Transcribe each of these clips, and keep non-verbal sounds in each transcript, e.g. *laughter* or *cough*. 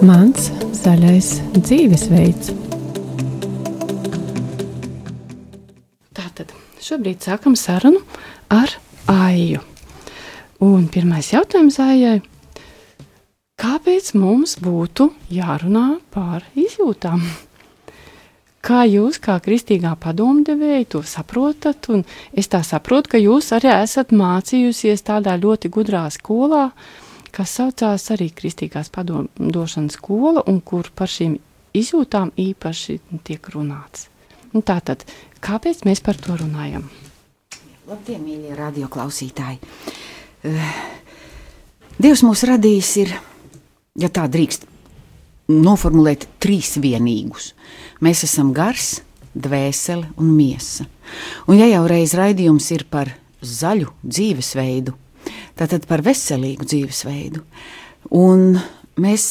Mans zaļais dzīvesveids. Tātad šobrīd sākam sarunu ar Aiju. Un pirmais jautājums Aijai. Kāpēc mums būtu jārunā par izjūtām? Kā jūs, kā kristīgā padomdevēja, to saprotat? Un es tā saprotu, ka jūs arī esat mācījusies tādā ļoti gudrā skolā, kas saucās arī Kristīgās padomdošanas skola, un kur par šīm izjūtām īpaši tiek runāts. Un tātad, kāpēc mēs par to runājam? Labdien, mīļie radioklausītāji! Uh, Dievs mūs radījis ir, ja tā drīkst noformulēt, trīs vienīgus. Mēs esam gars, dvēsele un miesa. Un ja jau reiz raidījums ir par zaļu dzīvesveidu, tātad par veselīgu dzīvesveidu. Un mēs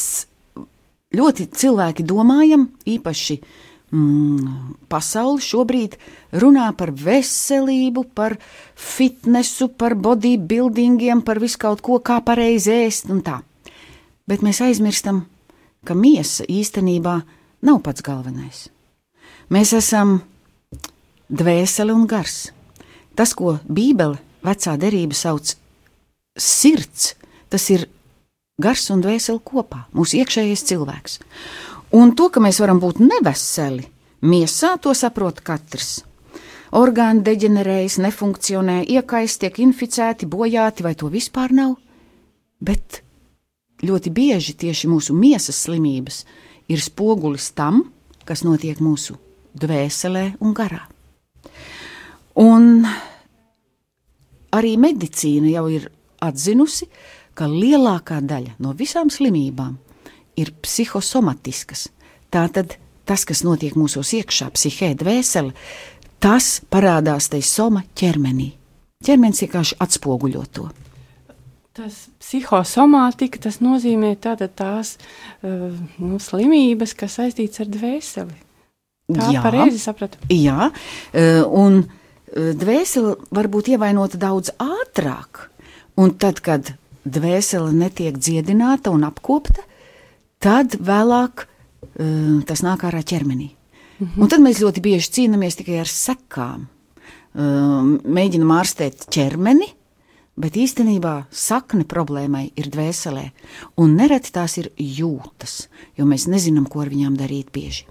ļoti cilvēki domājam, īpaši mm, pasauli šobrīd runā par veselību, par fitnesu, par bodybuildingiem, par visu kaut ko, kā pareizi ēst un tā. Bet mēs aizmirstam, ka miesa īstenībā nav pats galvenais. Mēs esam dvēsele un gars. Tas, ko Bībele, vecā derība sauc sirds, tas ir gars un dvēseli kopā, mūsu iekšējais cilvēks. Un to, ka mēs varam būt neveseli, miesā to saprot katrs. Orgāni deģenerējas, nefunkcionē, iekais, tiek inficēti, bojāti, vai to vispār nav. Bet ļoti bieži tieši mūsu miesas slimības ir spogulis tam, kas notiek mūsu dvēselē un garā. Un arī medicīna jau ir atzinusi, ka lielākā daļa no visām slimībām ir psihosomatiskas. Tātad tas, kas notiek mūsos iekšā, psihē, dvēsele, tas parādās te soma ķermenī. Ķermenis vienkārši atspoguļo to. Tas psihosomātika, tas nozīmē tātad tās uh, nu, slimības, kas saistīts ar dvēseli. Tā jā, pareizi sapratu. Jā, uh, un uh, dvēsele var būt ievainota daudz ātrāk Un tad, kad dvēsele netiek dziedināta un apkopta, tad vēlāk uh, tas nāk ārā ķermenī. Mm -hmm. Un tad mēs ļoti bieži cīnāmies tikai ar sekām. Uh, mēģinam ārstēt ķermeni, bet īstenībā sakne problēmai ir dvēselē. Un nereti tās ir jūtas, jo mēs nezinām, ko ar viņām darīt bieži.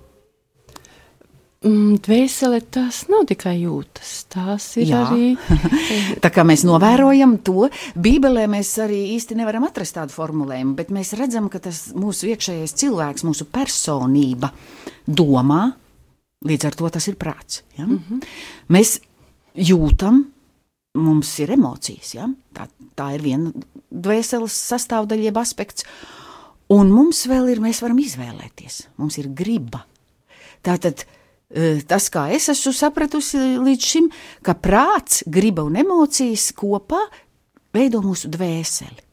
Mm, dvēsele tas nav tikai jūtas, tās ir Jā. arī. *laughs* tā kā mēs novērojam to, Bībelē mēs arī īsti nevaram atrast tādu formulējumu, bet mēs redzam, ka tas mūsu iekšējais cilvēks, mūsu personība domā, līdz ar to tas ir prāts. Ja? Mm -hmm. Mēs jūtam, mums ir emocijas, ja? tā, tā ir viena dvēseles sastāvdaļa, jeb aspekts, un mums vēl ir, mēs varam izvēlēties, mums ir griba. Tātad, tas, kā es esmu sapratusi līdz šim, ka prāts, griba un emocijas kopā veido mūsu dvēseli.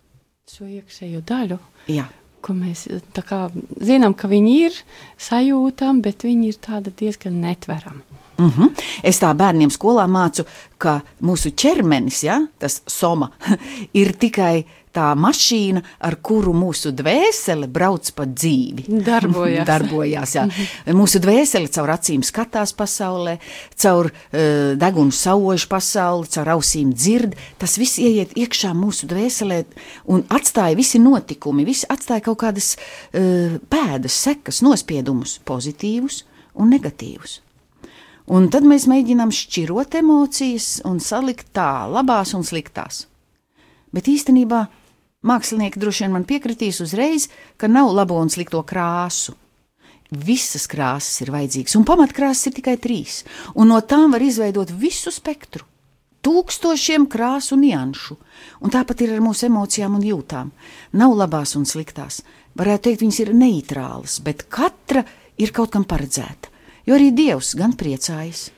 Šo iekšējo daļu. Jā. Ko mēs kā, zinām, ka viņi ir sajūtām, bet viņi ir diezgan netverami. Mm -hmm. Es tā bērniem skolā mācu, ka mūsu ķermenis, ja, tas soma, *laughs* ir tikai tā mašīna, ar kuru mūsu dvēsele brauc pa dzīvi. Darbojās. *laughs* Darbojās jā. mūsu dvēsele caur acīm skatās pasaulē, caur uh, degunu saužu pasauli, caur ausīm dzird. Tas viss ieiet iekšā mūsu dvēselē un atstāja visi notikumi, visi atstāja kaut kādas uh, pēdas, sekas, nospiedumus, pozitīvus un negatīvus. Un tad mēs mēģinām šķirot emocijas un salikt tā, labās un sliktās. Bet īstenībā Mākslinieki droši vien man piekritīs uzreiz, ka nav labo un slikto krāsu. Visas krāsas ir vajadzīgas, un pamatkrāsas ir tikai trīs, un no tām var izveidot visu spektru. Tūkstošiem krāsu nianšu, un tāpat ir ar mūsu emocijām un jūtām. Nav labās un sliktās. Varētu teikt, viņas ir neitrālas, bet katra ir kaut kam paredzēta. Jo arī Dievs gan priecājas,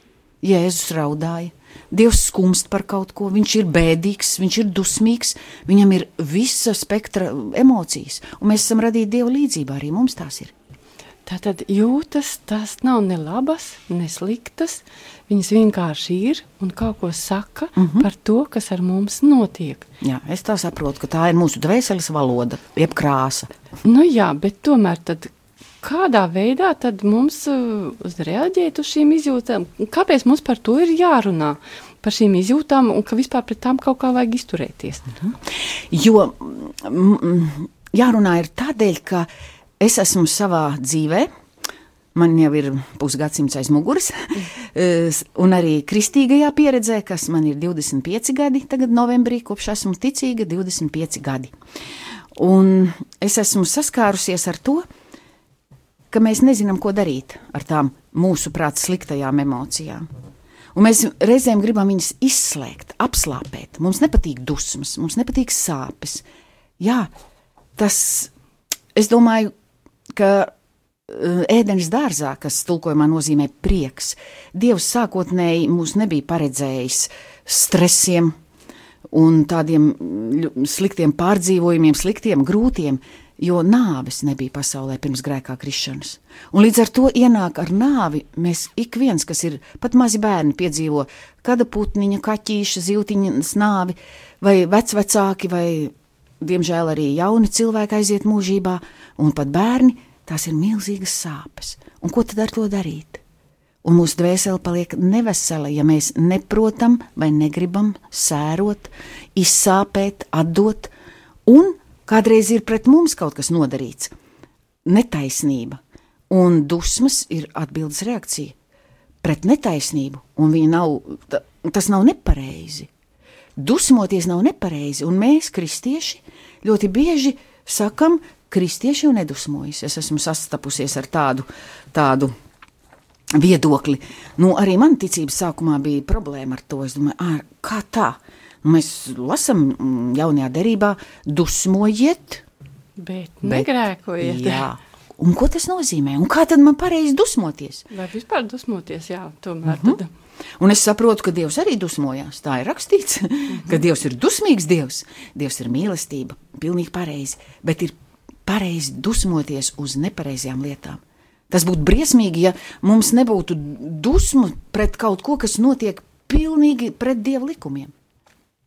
Jēzus raudāja, Dievs skumst par kaut ko, viņš ir bēdīgs, viņš ir dusmīgs, viņam ir visa spektra emocijas, un mēs esam radīti Dieva līdzjūtībā, arī mums tās ir. Tātad jūtas, tas nav ne labas, ne sliktas. Viņas vienkārši ir un kaut ko saka mm -hmm. par to, kas ar mums notiek. Jā, es tā saprotu, ka tā ir mūsu dvēseles valoda, jeb krāsa. Nu jā, bet tomēr tad kādā veidā tad mums uh, reaģēt uz šīm izjūtām? Kāpēc mums par to ir jārunā? Par šīm izjūtām un ka vispār pret tām kaut kā vajag izturēties. Mhm. Jo jārunā ir tādēļ, ka es esmu savā dzīvē Man jau ir pusgadsimts aiz muguras, un arī kristīgajā pieredzē, kas man ir 25 gadi, tagad novembrī, kopš esmu ticīga, 25 gadi. Un es esmu saskārusies ar to, ka mēs nezinām, ko darīt ar tām mūsu prāta sliktajām emocijām. Un mēs reizēm gribam viņas izslēgt, apslāpēt. Mums nepatīk dusmas, mums nepatīk sāpes. Jā, tas, es domāju, ka Eh, ēdenes dārzā, kas tulkojumā nozīmē prieks. Dievs sākotnēji mūs nebija paredzējis stresiem un tādiem sliktiem pārdzīvojumiem, sliktiem, grūtiem, jo nāves nebija pasaulē pirms grēkā krišanas. Un līdz ar to ienāk ar nāvi mēs ik viens, kas ir pat mazi bērni, piedzīvo kāda putniņa, kaķīša, zīltiņas nāvi, vai vecvecāki, vai diemžēl arī jauni cilvēki aiziet mūžībā, un pat bērni Tās ir milzīgas sāpes. Un ko tad ar to darīt? Un mūsu dvēsele paliek nevesela, ja mēs neprotam vai negribam sērot, izsāpēt, atdot, un kādreiz ir pret mums kaut kas nodarīts. Netaisnība un dusmas ir atbildes reakcija pret netaisnību, un nav, tas nav nepareizi. Dusmoties nav nepareizi, un mēs, kristieši, ļoti bieži sakam, kristieši jau nedusmojas. Es esmu sastapusies ar tādu, tādu viedokli. Nu, arī man ticības sākumā bija problēma ar to. Es domāju, kā tā? Mēs lasām mm, jaunajā derībā, dusmojiet, bet, bet negrēkojiet. Jā. Un ko tas nozīmē? Un kā tad man pareizi dusmoties? Vai vispār dusmoties? Jā, tomēr. Mm -hmm. tad... Un es saprotu, ka Dievs arī dusmojās. Tā ir rakstīts, mm *laughs* -hmm. ka Dievs ir dusmīgs Dievs. Dievs ir mīlestība, pilnīgi pareizi. Bet ir pareizi dusmoties uz nepareizajām lietām. Tas būtu briesmīgi, ja mums nebūtu dusmu pret kaut ko, kas notiek pilnīgi pret dievu likumiem.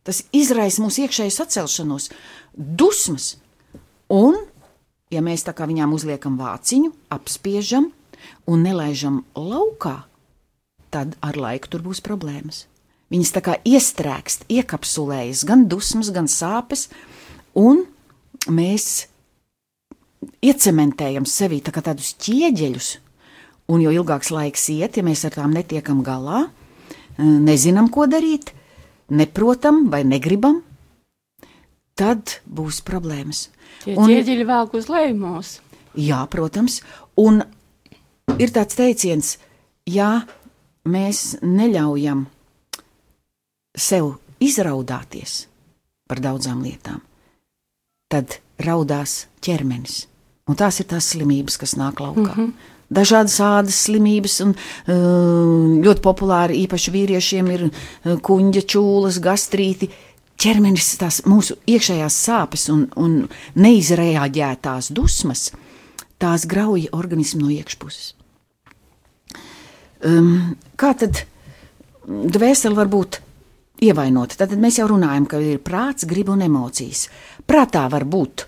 Tas izraisa mūsu iekšēju sacelšanos, dusmas. Un, ja mēs tā kā viņām uzliekam vāciņu, apspiežam un nelaižam laukā, tad ar laiku tur būs problēmas. Viņas tā kā iestrēgst, iekapsulējas gan dusmas, gan sāpes, un mēs iecementējam sevī tā tādus ķieģeļus, un jo ilgāks laiks iet, ja mēs ar tām netiekam galā, eh, nezinām, ko darīt, neprotam vai negribam, tad būs problēmas. Tie un, ķieģeļi velk uz lejumos. Jā, protams, un ir tāds teiciens, ja mēs neļaujam sev izraudāties par daudzām lietām, tad raudās ķermenis. Un tās ir tās slimības, kas nāk laukā. Mm -hmm. Dažādas ādas slimības, un uh, ļoti populāri īpaši vīriešiem ir uh, kuģa čūlas, gastrīti. Ķermenis, tās mūsu iekšējās sāpes un, un neizreaģētās dusmas, tās grauja organismu no iekšpuses. Um, kā tad dvēsele var būt ievainota? Tad mēs jau runājam, ka ir prāts, griba un emocijas. Prātā var būt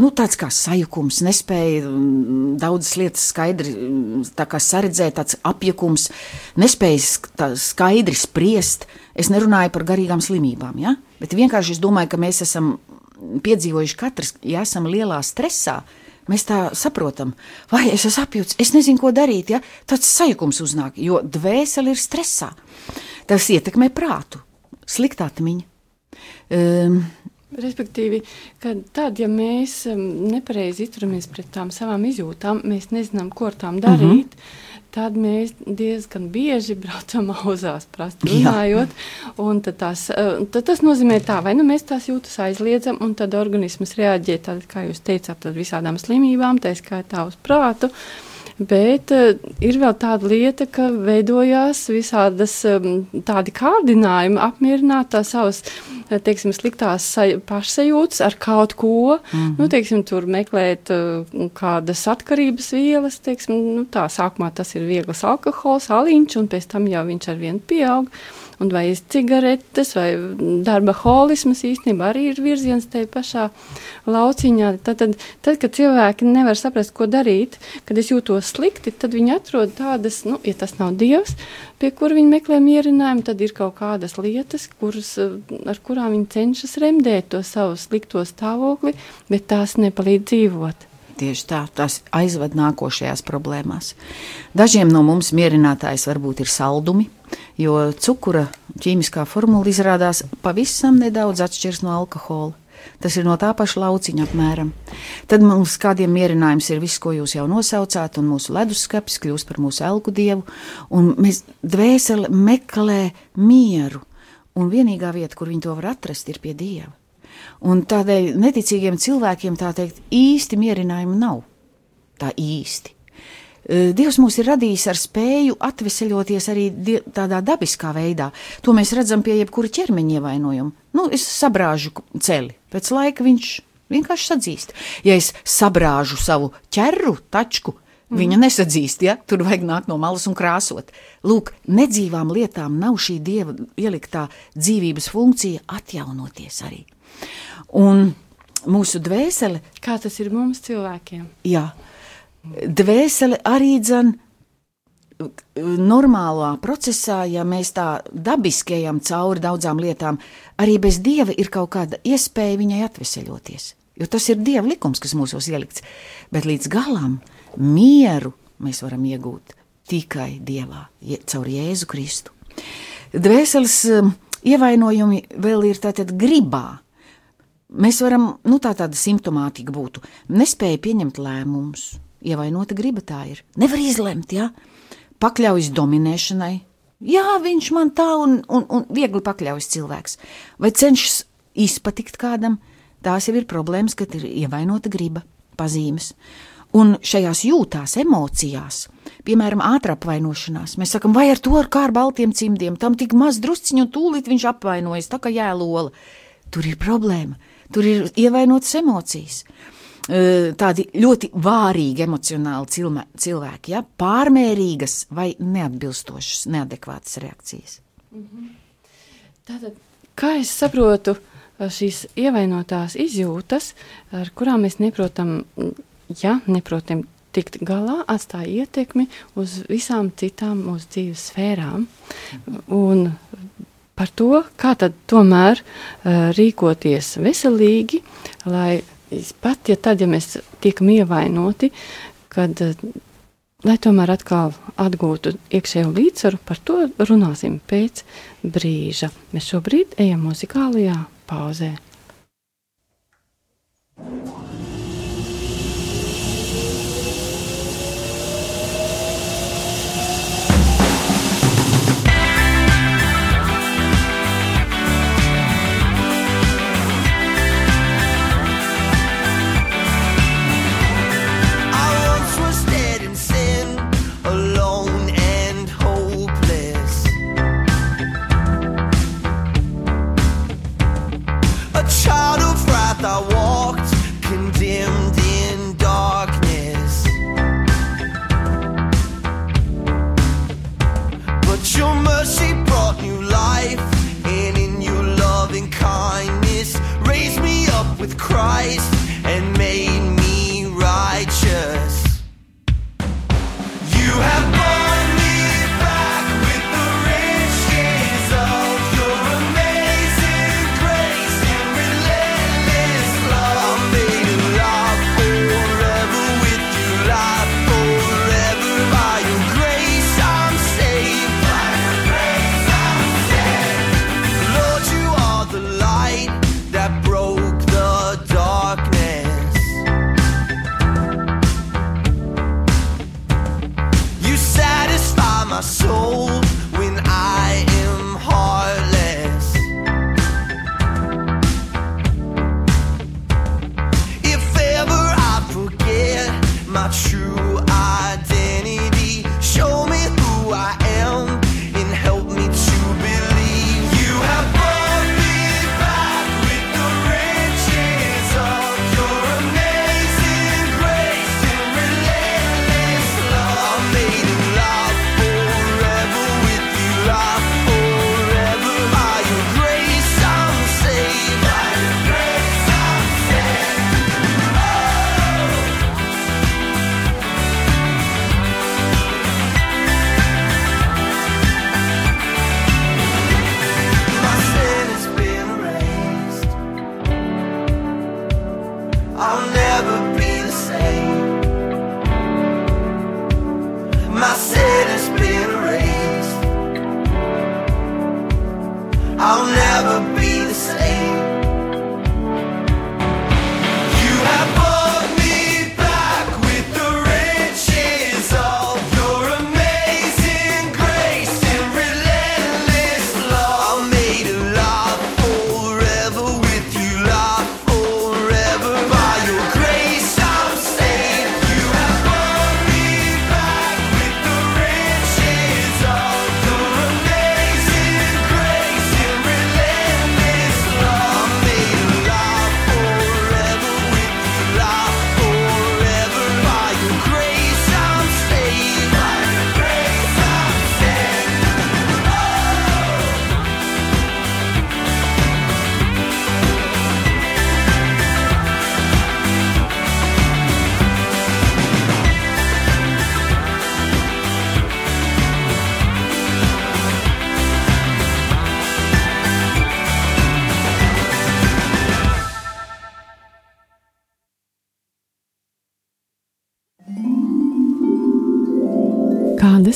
nu, tāds kā sajukums, nespēja mm, daudzas lietas skaidri mm, saredzēt, tāds apjukums, nespēja skaidri spriest. Es nerunāju par garīgām slimībām, ja? bet vienkārši es domāju, ka mēs esam piedzīvojuši katrs, ja esam lielā stresā. Mēs tā saprotam, vai es esmu apjūts, es nezinu, ko darīt. Ja? Tāds sajukums uznāk, jo dvēsele ir stresā. Tas ietekmē prātu, sliktā atmiņa. Um, Respektīvi, ka tad, ja mēs um, nepareizi izturamies pret tām savām izjūtām, mēs nezinām, ko ar tām darīt. Mm -hmm. Tad mēs diezgan bieži *laughs* braucam auzās, prasti runājot. Tad, tās, uh, tad tas nozīmē, tā, vai nu mēs tās jūtas aizliedzam, un tad organisms reaģē, tad, kā jūs teicāt, uz visādām slimībām, tā skaitā uz prātu. Bet uh, ir vēl tāda lieta, ka veidojās visādas um, tādi kārdinājumi apmierināt tās savas, teiksim, sliktās pašsajūtas ar kaut ko, mm -hmm. nu, teiksim, tur meklēt uh, kādas atkarības vielas, teiksim, nu, tā sākumā tas ir viegls alkohols, aliņš, un pēc tam jau viņš ar vienu pieaug. Un vai cigaretes, vai darba holisms īstenībā arī ir virziens te pašā lauciņā. Tad, tad, tad, kad cilvēki nevar saprast, ko darīt, kad es jūtos slikti, tad viņi atrod tādas, nu, ja tas nav dievs, pie kura viņi meklē mierinājumu, tad ir kaut kādas lietas, kuras, ar kurām viņi cenšas remdēt to savu slikto stāvokli, bet tās nepalīdz dzīvot. Tieši tā, tas aizved nākošajās problēmās. Dažiem no mums mierinātājs varbūt ir saldumi, jo cukura ķīmiskā formula izrādās pavisam nedaudz atšķiras no alkohola. Tas ir no tā paša lauciņa apmēram. Tad mums kādiem mierinājums ir viss, ko jūs jau nosaucāt, un mūsu leduskapis kļūst par mūsu elku dievu, un mēs dvēseli meklē mieru, un vienīgā vieta, kur viņi to var atrast, ir pie dieva. Un tādēļ neticīgiem cilvēkiem tā teikt īsti mierinājumu nav. Tā īsti. Dievs mūs ir radījis ar spēju atveseļoties arī tādā dabiskā veidā. To mēs redzam pie jebkura ķermeņa ievainojuma. Nu, es sabrāžu celi, pēc laika viņš vienkārši sadzīst. Ja es sabrāžu savu ķerru, tačku, Viņa mm. nesadzīst, ja tur vajag nākt no malas un krāsot. Lūk, nedzīvām lietām nav šī dieva ieliktā dzīvības funkcija atjaunoties arī. Un mūsu dvēsele. Kā tas ir mums cilvēkiem? Jā, dvēsele arī dzen normālā procesā, ja mēs tā dabiski ejam cauri daudzām lietām, arī bez dieva ir kaut kāda iespēja viņai atveseļoties. Jo tas ir dieva likums, kas mūsos ielikts. Bet līdz galam mieru mēs varam iegūt tikai dievā, caur Jēzu Kristu. Dvēseles um, ievainojumi vēl ir tātad gribā Mēs varam, nu tā tāda simptomātika būtu, nespēja pieņemt lēmumus, ievainota griba tā ir. Nevar izlemt, ja? pakļaujas dominēšanai. Jā, viņš man tā un, un, un viegli pakļaujas cilvēks. Vai cenšas izpatikt kādam, tās jau ir problēmas, kad ir ievainota griba, pazīmes. Un šajās jūtās, emocijās, piemēram, ātrā apvainošanās, mēs sakām, vai ar to ar kā ar baltiem cimdiem, tam tik maz drusciņu, un tūlīt viņš apvainojas, tā kā jēlola. Tur ir problēma. Tur ir ievainotas emocijas. Tādi ļoti vārīgi emocionāli cilvēki, ja? pārmērīgas vai neatbilstošas, neadekvātas reakcijas. Mhm. Tātad, kā es saprotu, šīs ievainotās izjūtas, ar kurām mēs neprotam, ja neprotam tikt galā, atstāja ietekmi uz visām citām mūsu dzīves sfērām. Un par to, kā tad tomēr uh, rīkoties veselīgi, lai pat, ja tad, ja mēs tiekam ievainoti, kad, uh, lai tomēr atkal atgūtu iekšējo līdzsvaru, par to runāsim pēc brīža. Mēs šobrīd ejam muzikālajā pauzē. Thank you.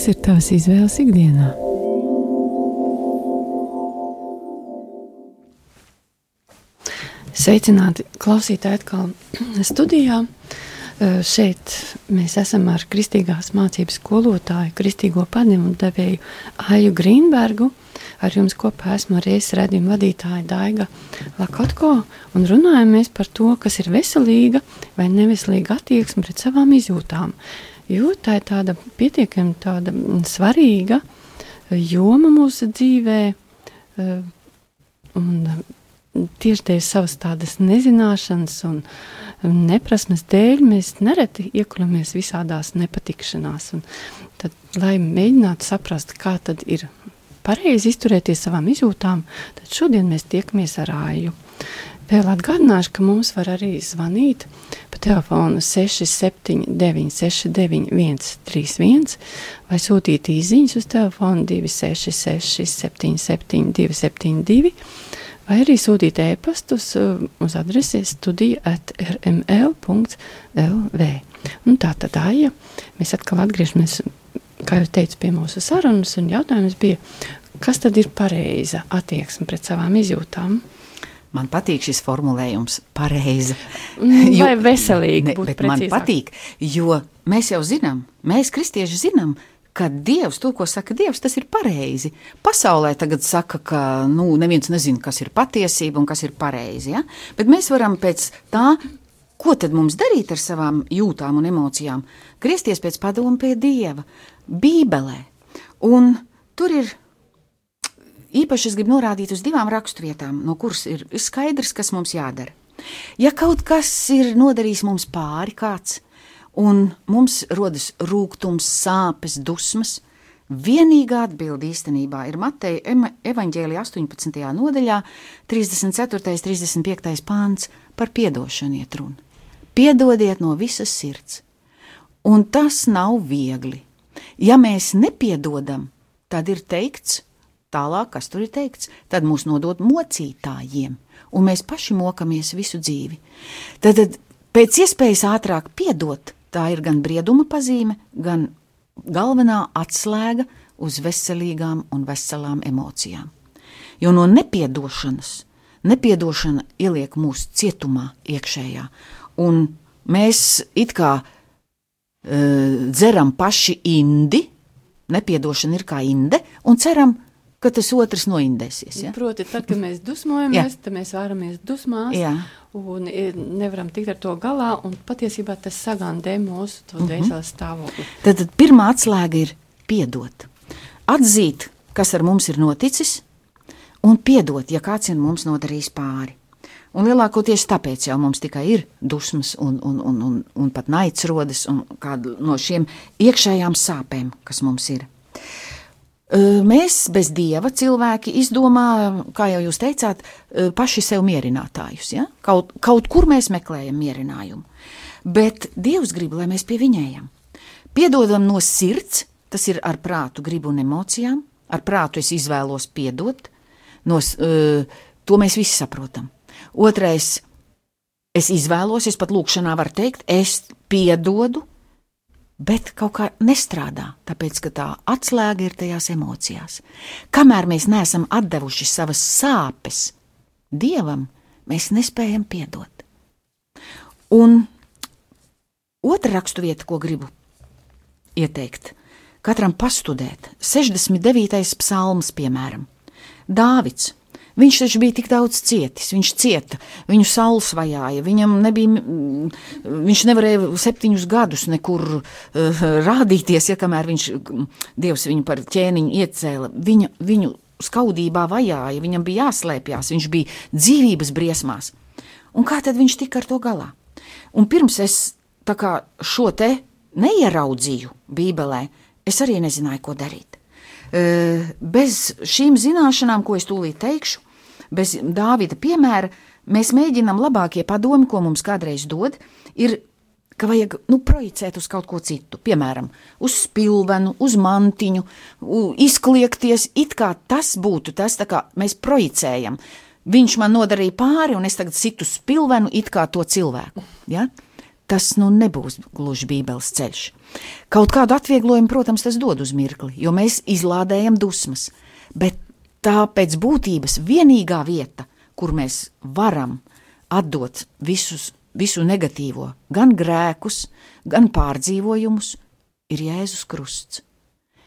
Kādas ir tavas izvēles ikdienā? Sveicināti klausītāji atkal studijā. Šeit mēs esam ar kristīgās mācības skolotāju, kristīgo padomu devēju Aju Grīnbergu. Ar jums kopā esmu reizes redzījuma vadītāja Daiga Lakotko un runājamies par to, kas ir veselīga vai neveselīga attieksme pret savām izjūtām. Jo tā ir tāda pietiekami tāda svarīga joma mūsu dzīvē. Un tieši dēļ savas tādas nezināšanas un neprasmes dēļ mēs nereti iekļamies visādās nepatikšanās. Un tad, lai mēģinātu saprast, kā tad ir pareizi izturēties savām izjūtām, tad šodien mēs tiekamies ar āju. Vēl atgādināšu, ka mums var arī zvanīt pa telefonu 679, 691, 31 vai sūtīt īsiņas uz telefonu 266, 77, 272 vai arī sūtīt e-pastus uh, uz adresi studija at rml.lv. Un tā tad Aija, mēs atkal atgriežamies, kā jau teicu, pie mūsu sarunas, un jautājums bija, kas tad ir pareiza attieksme pret savām izjūtām? Man patīk šis formulējums, pareizi. Mm, vai veselīgi? Ne, bet man patīk, jo mēs jau zinām, mēs kristieši zinām, ka Dievs, to, ko saka Dievs, tas ir pareizi. Pasaulē tagad saka, ka nu, neviens nezina, kas ir patiesība un kas ir pareizi. Ja? Bet mēs varam pēc tā, ko tad mums darīt ar savām jūtām un emocijām, griezties pēc padomu pie Dieva, Bībelē. Un tur ir īpaši es gribu norādīt uz divām raksturvietām, no kuras ir skaidrs, kas mums jādara. Ja kaut kas ir nodarījis mums pāri kāds, un mums rodas rūkums, sāpes, dusmas. Vienīgā atbilde īstenībā ir Mateja evaņģēlija 18. nodaļā, 34. un 35. pāns par piedošanu iet runa. Piedodiet no visas sirds, un tas nav viegli. Ja mēs nepiedodam, tad ir teikts, tālāk, kas tur ir teikts, tad mūs nodod mocītājiem, un mēs paši mokamies visu dzīvi. Tad, tad pēc iespējas ātrāk piedot, Tā ir gan brieduma pazīme, gan galvenā atslēga uz veselīgām un veselām emocijām. Jo no nepiedošanas, nepiedošana ieliek mūsu cietumā iekšējā, un mēs it kā uh, dzeram paši indi, nepiedošana ir kā inde, un ceram, ka tas otrs noindēsies. Ja? Proti, tad, kad mēs dusmojamies, tad mēs vāramies dusmās. Jā. Un nevaram tikt ar to galā, un patiesībā tas sagandē mūsu mm -hmm. stāvokli. Tad, tad pirmā atslēga ir piedot. Atzīt, kas ar mums ir noticis, un piedot, ja kāds ir mums nodarījis pāri. Un lielākoties tāpēc jau mums tikai ir dusmas un, un, un, un, un pat naids rodas no šiem iekšējām sāpēm, kas mums ir. Mēs bez dieva cilvēki izdomā, kā jau jūs teicāt, paši sev mierinātājus. Ja? Kaut, kaut kur mēs meklējam mierinājumu. Bet Dievs grib, lai mēs pie viņa ejam. Piedodam no sirds, tas ir ar prātu, gribu un emocijām. Ar prātu es izvēlos piedot, no, to mēs visi saprotam. Otrais, es izvēlos, es pat lūkšanā varu teikt, es piedodu, bet kaut kā nestrādā, tāpēc ka tā atslēga ir tajās emocijās. Kamēr mēs neesam devuši savas sāpes dievam, mēs nespējam piedot. Un otra raksturvieta, ko gribu ieteikt, katram pastudēt, 69. psalms, piemēram, Dāvids Viņš taču bija tik daudz cietis, viņš cieta, viņu saules vajāja, viņam nebija, viņš nevarēja septiņus gadus nekur uh, rādīties, ja kamēr viņš, Dievs viņu par ķēniņu iecēla, viņa, viņu skaudībā vajāja, viņam bija jāslēpjas, viņš bija dzīvības briesmās. Un kā tad viņš tika ar to galā? Un pirms es kā, šo te neieraudzīju Bībelē, es arī nezināju, ko darīt. Bez šīm zināšanām, ko es tūlīt teikšu, bez Dāvida piemēra, mēs mēģinām labākie padomi, ko mums kādreiz dod, ir ka vajag nu, projicēt uz kaut ko citu. Piemēram, uz spilvenu, uz mantiņu, izkliekties, it kā tas būtu tas, kā mēs projicējam. Viņš man nodarīja pāri, un es tagad situ spilvenu, it kā to cilvēku. Ja? tas nu nebūs gluži Bībeles ceļš. Kaut kādu atvieglojumu, protams, tas dod uz mirkli, jo mēs izlādējam dusmas, bet tā pēc būtības vienīgā vieta, kur mēs varam atdot visus, visu negatīvo, gan grēkus, gan pārdzīvojumus, ir Jēzus Krusts.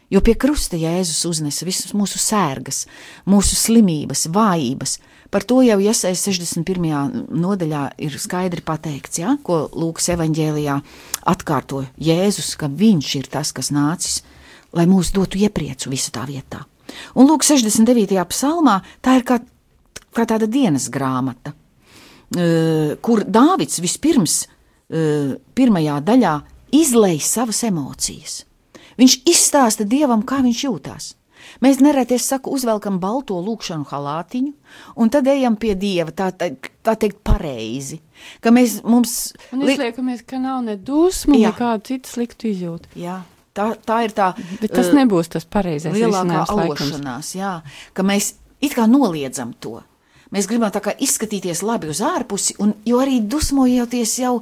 Jo pie krusta Jēzus uznesa visas mūsu sērgas, mūsu slimības, vājības. Par to jau iesaistās 61. nodaļā ir skaidri pateikts, ja, ko Lūkas evanģēlijā atkārto Jēzus, ka viņš ir tas, kas nācis, lai mūs dotu iepriecu visā tā vietā. Un Lūk, 69. psalmā tā ir kā, kā tāda dienas grāmata, kur Dāvids vispirms, pirmajā daļā, izlaiž savas emocijas. Viņš izstāsta dievam, kā viņš jūtas. Mēs nereti, saku, uzvelkam balto lūkšanu halātiņu, un tad ejam pie dieva, tā, tā, tā teikt, pareizi. Ka mēs mums. Un izliekamies, ka nav ne dusmu, nekāda cita slikta izjūta. Jā. Tā, tā ir tā. Bet tas uh, nebūs tas pareizais. Lielākā alošanās, jā. Ka mēs it kā noliedzam to. Mēs gribam tā kā izskatīties labi uz ārpusi, un jo arī dusmojoties jau,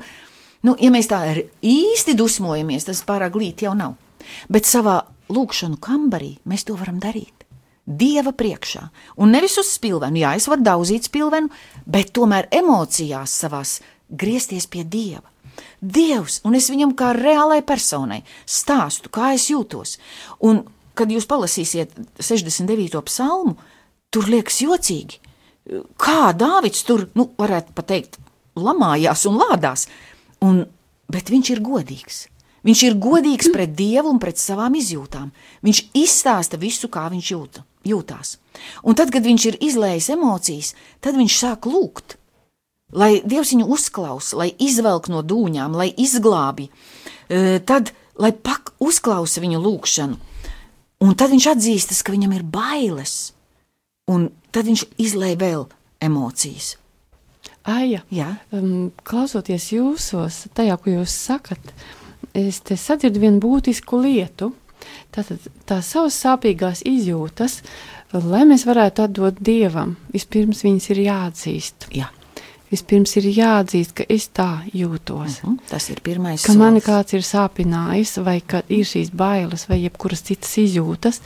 nu, ja mēs tā īsti dusmojamies, tas pārāk glīti jau nav bet savā lūkšanu kambarī mēs to varam darīt. Dieva priekšā, un nevis uz spilvenu, jā, es varu daudzīt spilvenu, bet tomēr emocijās savās griezties pie Dieva. Dievs, un es viņam kā reālai personai stāstu, kā es jūtos. Un, kad jūs palasīsiet 69. psalmu, tur liekas jocīgi, kā Dāvids tur, nu, varētu pateikt, lamājās un lādās, un, bet viņš ir godīgs. Viņš ir godīgs pret Dievu un pret savām izjūtām. Viņš izstāsta visu, kā viņš jūta, jūtās. Un tad, kad viņš ir izlējis emocijas, tad viņš sāk lūgt, lai Dievs viņu uzklausa, lai izvelk no dūņām, lai izglābi, e, tad, lai pak uzklausa viņu lūgšanu. Un tad viņš atzīstas, ka viņam ir bailes, un tad viņš izlēja vēl emocijas. Aija, um, klausoties jūsos, tajā, ko jūs sakat, es te sadzirdu vienu būtisku lietu. Tātad tās savas sāpīgās izjūtas, lai mēs varētu atdot dievam, vispirms viņas ir jāatzīst. Jā. Vispirms ir jāatzīst, ka es tā jūtos. Uh -huh, tas ir pirmais. Ka solis. mani kāds ir sāpinājis, vai ka ir šīs bailes, vai jebkuras citas izjūtas.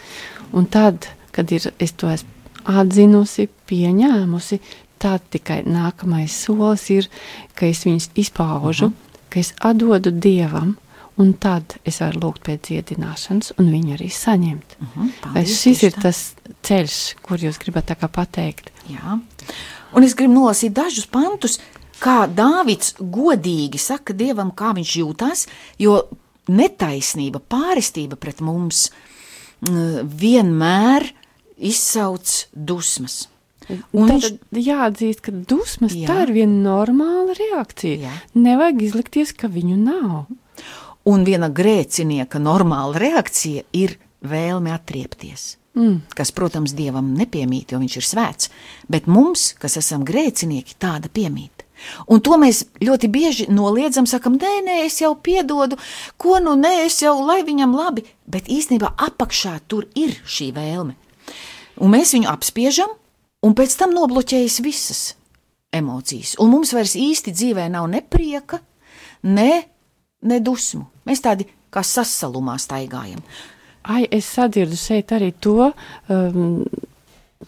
Un tad, kad ir, es to esmu atzinusi, pieņēmusi, tad tikai nākamais solis ir, ka es viņus izpaužu, uh -huh. ka es atdodu dievam un tad es varu lūgt pēc dziedināšanas, un viņu arī saņemt. Uh -huh, Vai šis ir tā. tas ceļš, kur jūs gribat pateikt? Jā, un es gribu nolasīt dažus pantus, kā Dāvids godīgi saka Dievam, kā viņš jūtas, jo netaisnība, pāristība pret mums vienmēr izsauc dusmas. Un tad viņš... jāatzīst, ka dusmas jā. tā ir viena normāla reakcija. Jā. Nevajag izlikties, ka viņu nav. Un viena grēcinieka normāla reakcija ir vēlme atriepties. Mm. Kas, protams, dievam nepiemīt, jo viņš ir svēts, bet mums, kas esam grēcinieki, tāda piemīt. Un to mēs ļoti bieži noliedzam, sakam, nē, nē, es jau piedodu, ko nu nē, es jau lai viņam labi, bet īstenībā apakšā tur ir šī vēlme. Un mēs viņu apspiežam, un pēc tam nobloķējas visas emocijas. Un mums vairs īsti dzīvē nav ne prieka, ne ne dusmu. Mēs tādi kā sasalumā staigājam. Ai, es sadzirdu šeit arī to um,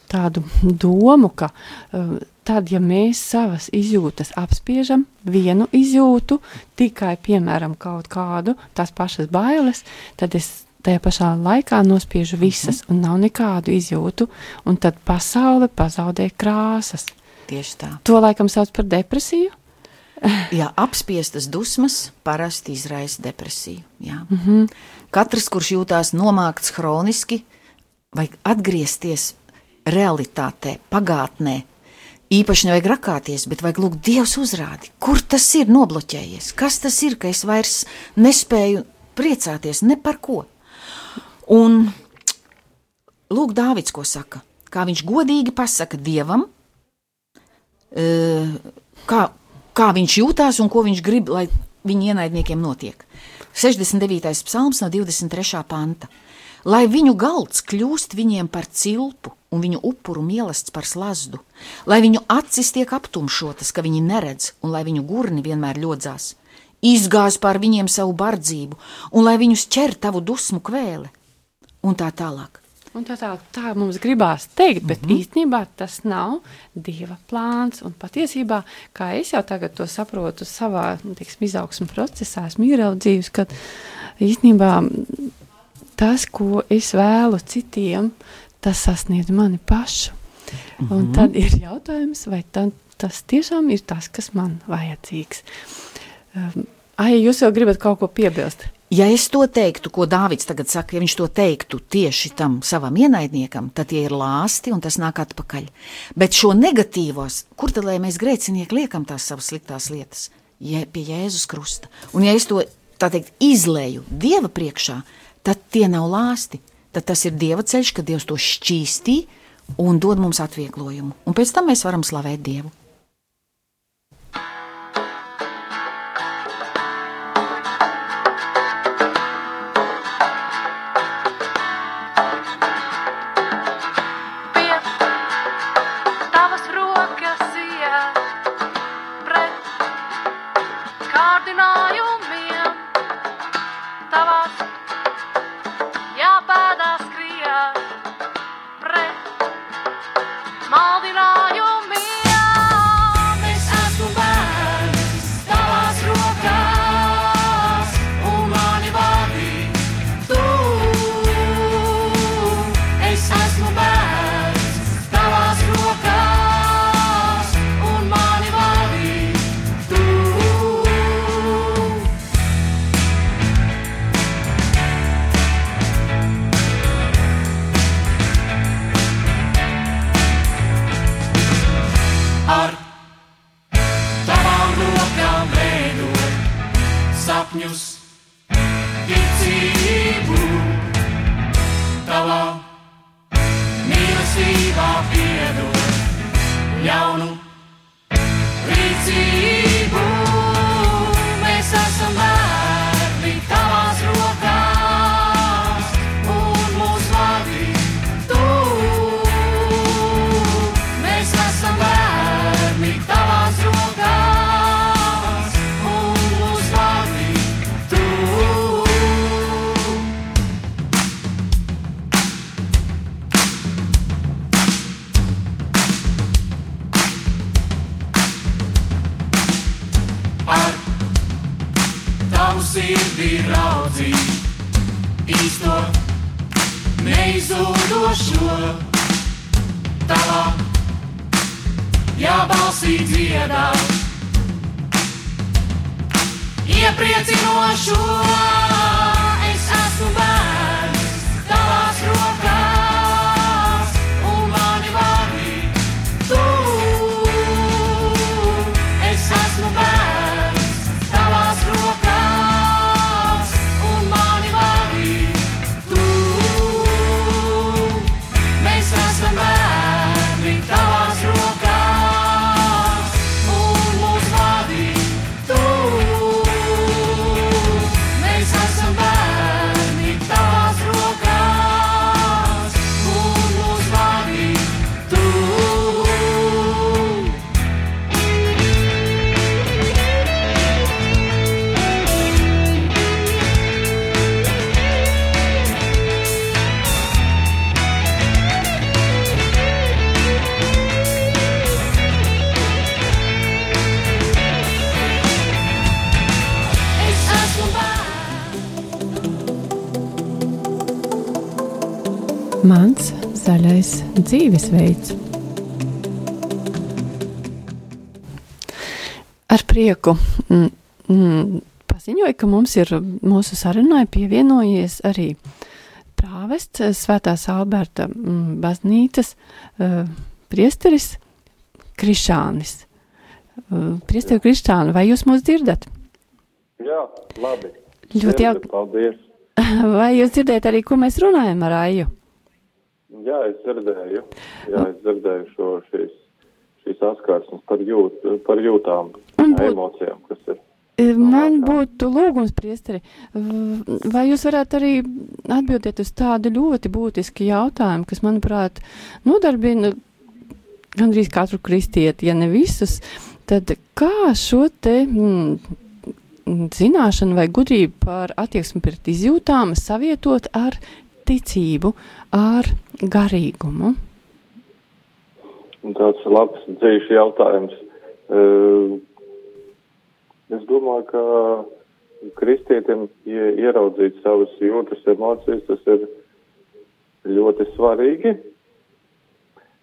tādu domu, ka um, tad, ja mēs savas izjūtas apspiežam, vienu izjūtu, tikai, piemēram, kaut kādu, tās pašas bailes, tad es tajā pašā laikā nospiežu visas, mhm. -huh. un nav nekādu izjūtu, un tad pasaule pazaudē krāsas. Tieši tā. To laikam sauc par depresiju. Jā, apspiestas dusmas parasti izraisa depresiju. Jā. Mm -hmm. Katrs, kurš jūtās nomākts hroniski, vajag atgriezties realitātē, pagātnē. Īpaši nevajag rakāties, bet vajag lūgt Dievs uzrādi, kur tas ir nobloķējies, kas tas ir, ka es vairs nespēju priecāties ne par ko. Un lūk, Dāvids, ko saka, kā viņš godīgi pasaka Dievam, kā kā viņš jūtās un ko viņš grib, lai viņa ienaidniekiem notiek. 69. psalms no 23. panta. Lai viņu galds kļūst viņiem par cilpu un viņu upuru mielasts par slazdu, lai viņu acis tiek aptumšotas, ka viņi neredz, un lai viņu gurni vienmēr ļodzās. izgāz pār viņiem savu bardzību, un lai viņus ķer tavu dusmu kvēle, un tā tālāk. Un tā, tā, tā mums gribās teikt, bet mm -hmm. īstenībā tas nav dieva plāns. Un patiesībā, kā es jau tagad to saprotu, savā nu, tiksim, izaugsmu procesā, esmu ieraudzījis, ka īstenībā tas, ko es vēlu citiem, tas sasniedz mani pašu. Mm -hmm. Un mhm. tad ir jautājums, vai tad, tas tiešām ir tas, kas man vajadzīgs. Um, ai, jūs jau gribat kaut ko piebilst? Ja es to teiktu, ko Dārvids tagad saka, ja viņš to teiktu tieši tam savam ienaidniekam, tad tie ir lāsti un tas nāk atpakaļ. Bet šo negatīvos, kur tad lai mēs grēcinieki liekam tās savas sliktās lietas? Ja, pie Jēzus krusta. Un ja es to tā teikt izlēju Dieva priekšā, tad tie nav lāsti. Tad tas ir Dieva ceļš, kad Dievs to šķīstī un dod mums atvieglojumu. Un pēc tam mēs varam slavēt Dievu. Mans dzīvesveids. Ar prieku mm, mm, paziņoju, ka mums ir mūsu sarunai pievienojies arī prāvests Svētās Alberta mm, baznīcas uh, priesteris Krišānis. Uh, Priesteri Krišāni, vai jūs mūs dzirdat? Jā, labi. Ļoti jauki. Paldies. *laughs* Vai jūs dzirdat arī, ko mēs runājam ar Aju? Jā, es dzirdēju, jā, es dzirdēju šo šīs, šīs atskarsmes par, jūt, par jūtām, būt, emocijām, kas ir. E, man būtu lūgums, priesteri, vai jūs varētu arī atbildēt uz tādu ļoti būtisku jautājumu, kas, manuprāt, nodarbina gandrīz katru kristieti, ja ne visus, tad kā šo te mm, zināšanu vai gudrību par attieksmi pret izjūtām savietot ar ticību, ar garīgumu? Tāds labs dzīves jautājums. Es domāju, ka kristietim ieraudzīt savas jūtas emocijas, tas ir ļoti svarīgi.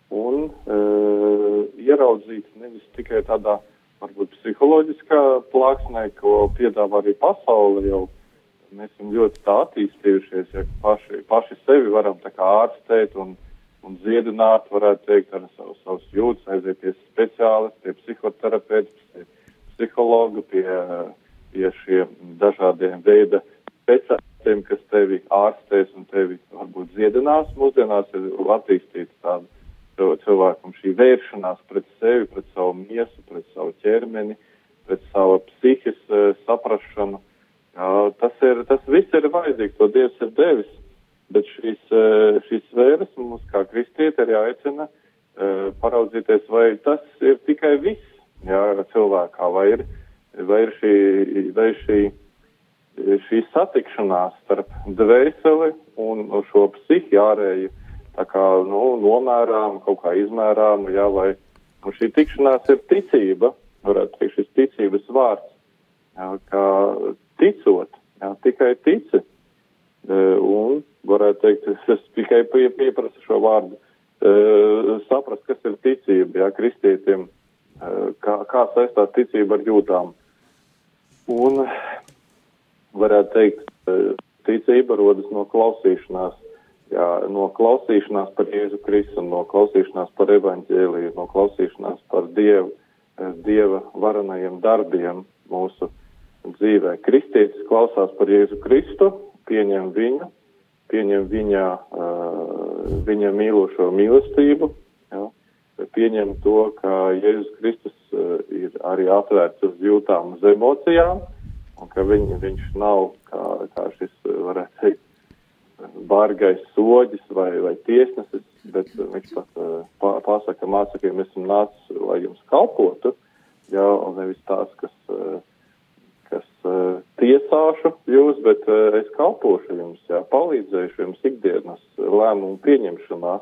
Un uh, ieraudzīt nevis tikai tādā varbūt psiholoģiskā plāksnē, ko piedāvā arī pasaule jau. Mēs esam ļoti tā attīstījušies, ja paši, paši sevi varam tā kā ārstēt un, un ziedināt, varētu teikt, ar savu, savus jūtas, aiziet pie speciālista, pie psihoterapeita, pie psihologa, pie pie šiem dažādiem veida speciālistiem, kas tevi ārstēs un tevi varbūt ziedinās. Mūsdienās ir attīstīta tāda cilvēkam šī vēršanās pret sevi, pret savu miesu, pret savu ķermeni, pret savu psihes uh, saprašanu. Ir, tas viss ir vajadzīgs, to Dievs ir devis, bet šīs, uh, šīs sfēras mums kā kristieti ir jāaicina uh, paraudzīties, vai tas ir tikai viss jā, cilvēkā, vai ir vai ir šī, vai šī, šī satikšanās starp dvēseli un šo psihiārēju, tā kā, nu, nomērām, kaut kā izmērām, jā, vai, un šī tikšanās ir ticība, varētu teikt, šis ticības vārds, jā, kā ticot, tikai tici, e, un, varētu teikt, es tikai pie, pieprasu šo vārdu, e, saprast, kas ir ticība, jā, kristietiem, e, kā, kā saistās ticība ar jūtām. Un varētu teikt, ticība rodas no klausīšanās. Jā, no klausīšanās par Jēzu Kristu, no klausīšanās par evaņģēliju, no klausīšanās par Dievu, Dieva varenajiem darbiem mūsu dzīvē. Kristietis klausās par Jēzu Kristu, pieņem viņu, pieņem viņa, uh, viņa mīlošo mīlestību, jā, pieņem to, ka Jēzus Kristus ir arī atvērts uz jūtām, uz emocijām, un ka viņ, viņš nav kā, kā šis, varētu teikt, bargais soģis vai, vai tiesnesis, bet viņš pat pa, pasaka mācekļiem, esmu nācis, lai jums kalpotu, jā, un nevis tās, kas, uh, tiesāšu jūs, bet uh, es kalpošu jums, jā, palīdzēšu jums ikdienas lēmumu pieņemšanā,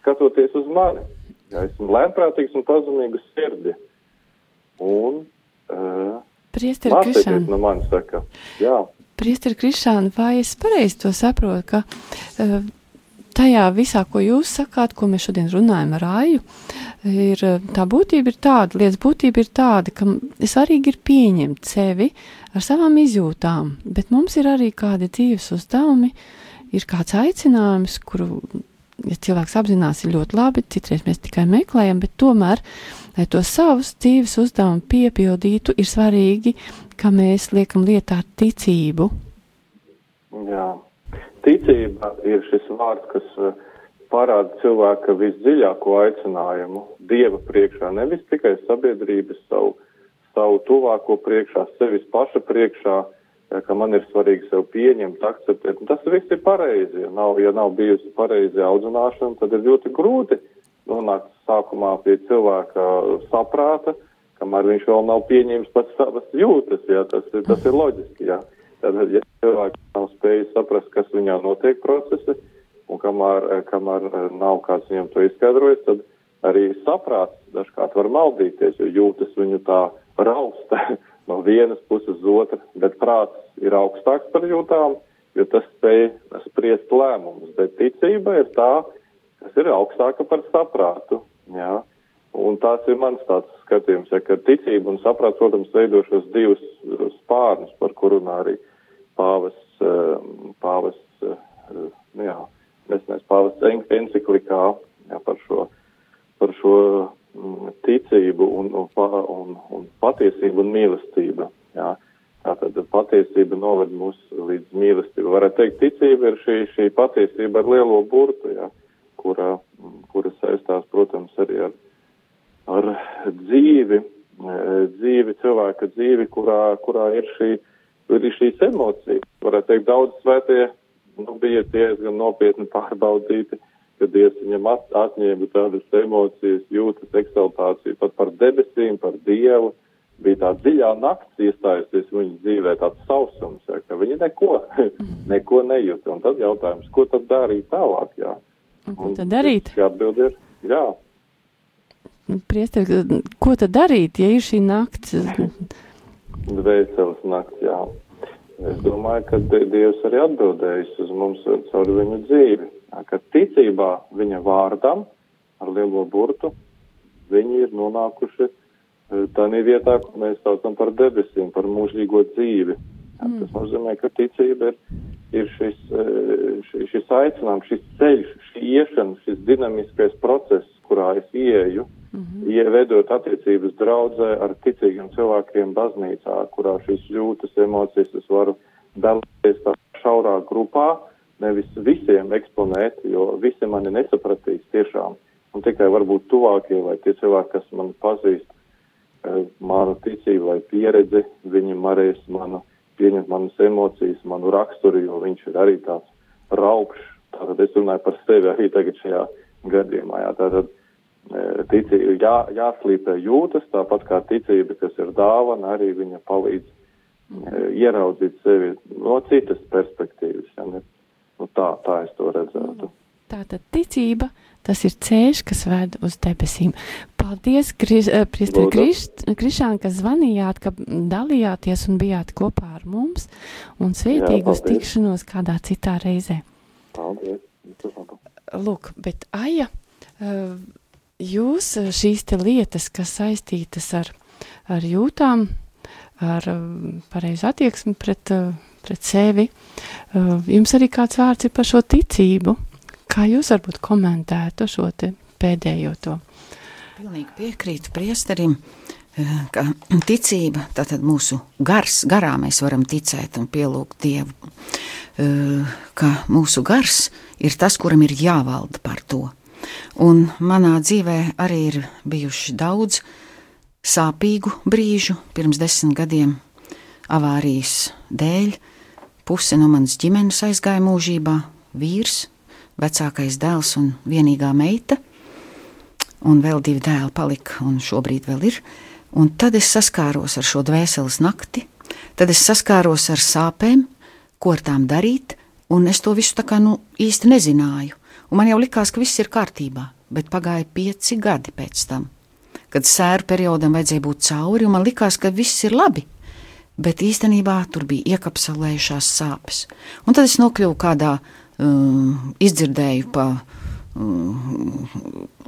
skatoties uz mani. Jā, esmu lēnprātīgs un pazemīgs sirdi. Un, uh, Priesteri Krišāna. No manis saka, jā. Priesteri Krišāna, vai es pareizi to saprotu, ka uh, tajā visā, ko jūs sakāt, ko mēs šodien runājam ar Aju, ir tā būtība ir tāda, lietas būtība ir tāda, ka svarīgi ir pieņemt sevi ar savām izjūtām, bet mums ir arī kādi dzīves uzdevumi, ir kāds aicinājums, kuru ja cilvēks apzinās, ir ļoti labi, citreiz mēs tikai meklējam, bet tomēr, lai to savus dzīves uzdevumu piepildītu, ir svarīgi, ka mēs liekam lietā ticību. Jā, ticība ir šis vārds, kas uh, parāda cilvēka visdziļāko aicinājumu Dieva priekšā, nevis tikai sabiedrības savu, savu tuvāko priekšā, sevis paša priekšā, uh, ka man ir svarīgi sev pieņemt, akceptēt. Un tas viss ir pareizi. Ja nav, ja nav bijusi pareizi audzināšana, tad ir ļoti grūti nonākt sākumā pie cilvēka saprāta, kamēr viņš vēl nav pieņēmis pats savas jūtas. Ja, tas, tas ir loģiski. Ja. Tad, ja cilvēks nav spējis saprast, kas viņā notiek procesi, un kamēr, kamēr nav kāds viņam to izskaidrojis, tad arī saprāts dažkārt var maldīties, jo jūtas viņu tā rausta. *laughs* no vienas puses uz otru, bet prāts ir augstāks par jūtām, jo tas spēj spriest lēmumus, bet ticība ir tā, kas ir augstāka par saprātu. Jā. Un tās ir mans tāds skatījums, ja, ka ticība un saprāts, protams, veido šos divus spārnus, par kur runā arī pāvas, pāvas, jā, nesenais pāvas enciklikā, jā, par šo, par šo Mm, ticību un, un, un, un patiesību un mīlestību. Jā. Tātad patiesība noved mūs līdz mīlestībai. Varētu teikt, ticība ir šī, šī patiesība ar lielo burtu, jā, kura, kura saistās, protams, arī ar, ar dzīvi, dzīvi, cilvēka dzīvi, kurā, kurā ir, šī, ir šīs emocijas. Varētu teikt, daudz svētie nu, bija diezgan nopietni pārbaudīti ka Dievs viņam at, atņēma tādas emocijas, jūtas eksaltāciju pat par debesīm, par Dievu, bija tā dziļā nakts iestājusies viņa dzīvē, tāds sausums, ja, ka viņa neko, *laughs* neko nejūta. Un tad jautājums, ko tad darīt tālāk? Jā. Un ko tad darīt? Jā, atbild ir, jā. Priester, ko tad darīt, ja ir šī nakts? *laughs* Dvēseles nakts, jā. Es domāju, ka Dievs arī atbildējis uz mums caur viņu dzīvi, ka ticībā viņa vārdam ar lielo burtu viņi ir nonākuši tādā vietā, ko mēs saucam par debesīm, par mūžīgo dzīvi. Mm. Tas nozīmē, ka ticība ir, ir šis, šis, šis aicinājums, šis ceļš, šī iešana, šis dinamiskais process, kurā es ieeju, mm -hmm. ievedot attiecības draudzē ar ticīgiem cilvēkiem baznīcā, kurā šīs jūtas, emocijas es varu dalīties tā šaurā grupā, nevis visiem eksponēt, jo visi mani nesapratīs tiešām. Un tikai varbūt tuvākie vai tie cilvēki, kas mani pazīst, manu ticību vai pieredzi, viņi varēs manu, pieņemt manas emocijas, manu raksturu, jo viņš ir arī tāds raukšs. Tātad es runāju par sevi arī tagad šajā gadījumā. Jā. Tātad ticība jā, jāslīpē jūtas, tāpat kā ticība, kas ir dāvana, arī viņa palīdz ieraudzīt sevi no citas perspektīvas. Ja, ne, nu tā, tā es to redzētu. Tātad ticība Tas ir ceļš, kas ved uz debesīm. Paldies, Kriš, Priester Krišān, ka zvanījāt, ka dalījāties un bijāt kopā ar mums un svietīgu uz tikšanos kādā citā reizē. Paldies. Lūk, bet Aija, eh, jūs eh, šīs lietas, kas saistītas ar, ar jūtām, ar pareizu attieksmi pret, pret sevi, jums arī kāds vārds ir par šo ticību? Kā jūs varbūt komentētu šo pēdējo to? Pilnīgi piekrītu priesterim, eh, ka ticība, tātad mūsu gars, garā mēs varam ticēt un pielūgt Dievu, eh, ka mūsu gars ir tas, kuram ir jāvalda par to. Un manā dzīvē arī ir bijuši daudz sāpīgu brīžu pirms desmit gadiem avārijas dēļ. Puse no manas ģimenes aizgāja mūžībā, vīrs vecākais dēls un vienīgā meita, un vēl divi dēli palika, un šobrīd vēl ir. Un tad es saskāros ar šo dvēseles nakti, tad es saskāros ar sāpēm, ko ar tām darīt, un es to visu tā kā nu īsti nezināju. Un man jau likās, ka viss ir kārtībā, bet pagāja pieci gadi pēc tam, kad sēru periodam vajadzēja būt cauri, un man likās, ka viss ir labi. Bet īstenībā tur bija iekapsulējušās sāpes. Un tad es nokļuvu kādā uh, um, izdzirdēju pa um,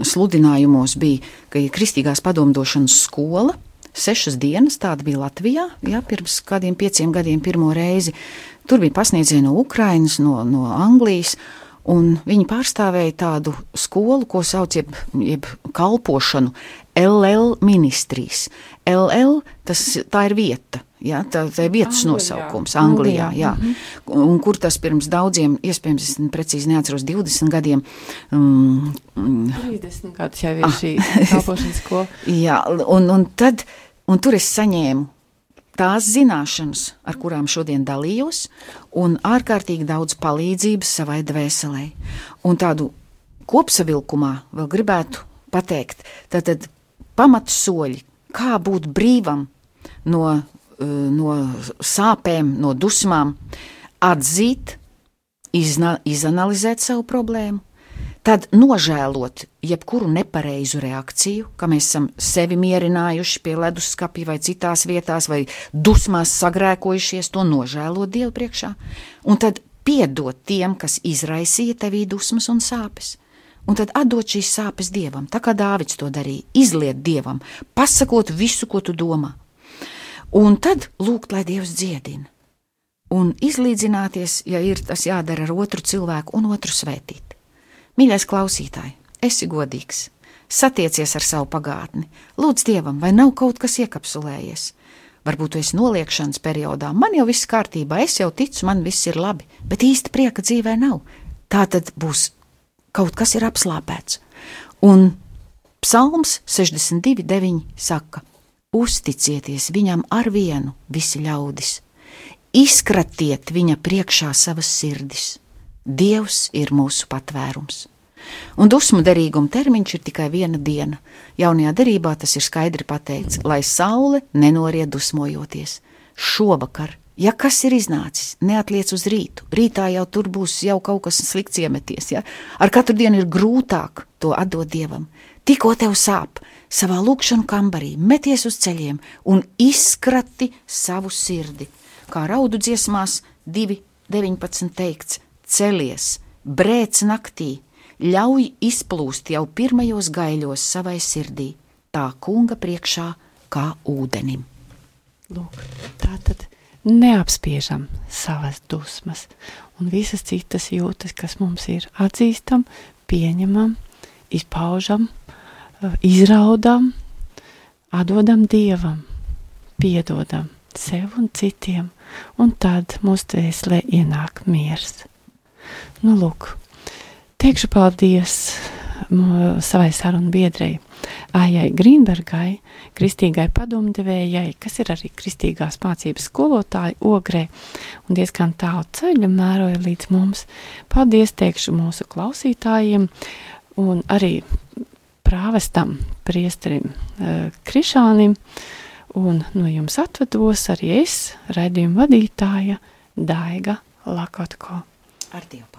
sludinājumos, bija, ka ir kristīgās padomdošanas skola. Sešas dienas tāda bija Latvijā, ja, pirms kādiem pieciem gadiem pirmo reizi. Tur bija pasniedzēji no Ukrainas, no, no Anglijas, un viņi pārstāvēja tādu skolu, ko sauc jeb, jeb kalpošanu LL ministrijas. LL tas, tā ir vieta, Ja, tā, tā ir vietas Anglijā. nosaukums Anglijā, Anglijā. Mm -hmm. un kur tas pirms daudziem, iespējams, es precīzi neatceros, 20 gadiem. Um, 30 gadus jau ir ah, šī kalpošanas skola. *laughs* jā, un, un tad, un tur es saņēmu tās zināšanas, ar kurām šodien dalījos, un ārkārtīgi daudz palīdzības savai dvēselē. Un tādu kopsavilkumā vēl gribētu pateikt, tātad pamatsoļi, kā būt brīvam no Eh, no sāpēm, no dusmām, atzīt, izna, izanalizēt savu problēmu, tad nožēlot jebkuru nepareizu reakciju, ka mēs esam sevi mierinājuši pie leduskapja vai citās vietās, vai dusmās sagrēkojušies, to nožēlot Dievu priekšā, un tad piedot tiem, kas izraisīja tevī dusmas un sāpes. Un tad atdot šīs sāpes dievam, tā kā Dāvids to darīja, izliet dievam, pasakot visu, ko tu domā, Un tad lūgt, lai Dievs dziedina. Un izlīdzināties, ja ir tas jādara ar otru cilvēku un otru svētīt. Mīļais klausītāj, esi godīgs, satiecies ar savu pagātni, lūdz Dievam, vai nav kaut kas iekapsulējies. Varbūt tu esi noliekšanas periodā, man jau viss kārtībā, es jau ticu, man viss ir labi, bet īsti prieka dzīvē nav. Tā tad būs kaut kas ir apslāpēts. Un Psalms 62.9 saka: uzticieties viņam ar vienu, visi ļaudis, izkratiet viņa priekšā savas sirdis. Dievs ir mūsu patvērums. Un dusmu derīguma termiņš ir tikai viena diena. Jaunajā derībā tas ir skaidri pateikts, lai saule nenoriet dusmojoties. Šovakar, ja kas ir iznācis, neatliec uz rītu. Rītā jau tur būs jau kaut kas slikts iemeties. Ja? Ar katru dienu ir grūtāk to atdot dievam. Tikko tev sāp, savā lūkšanā kambarī meties uz ceļiem un izkrati savu sirdi. Kā raudu dziesmās 2.19 teikts: celies, brēc naktī, ļauj izplūst jau pirmajos gaiļos savai sirdī, tā kunga priekšā kā ūdenim. Lūk, tā tad neapspiežam savas dusmas un visas citas jūtas, kas mums ir atzīstam, pieņemam, izpaužam, izraudam, atdodam Dievam, piedodam sev un citiem, un tad mūsu dvēselē ienāk miers. Nu, lūk, teikšu paldies savai sarunu biedrei Ājai Grīnbergai, kristīgai padomdevējai, kas ir arī kristīgās mācības skolotāja ogrē un diezgan tālu ceļu mēroja līdz mums. Paldies teikšu mūsu klausītājiem un arī prāvestam priesterim uh, Krišānim un no jums atvados arī es, raidījuma vadītāja Daiga Lakotko. Ar Dievu palīgu.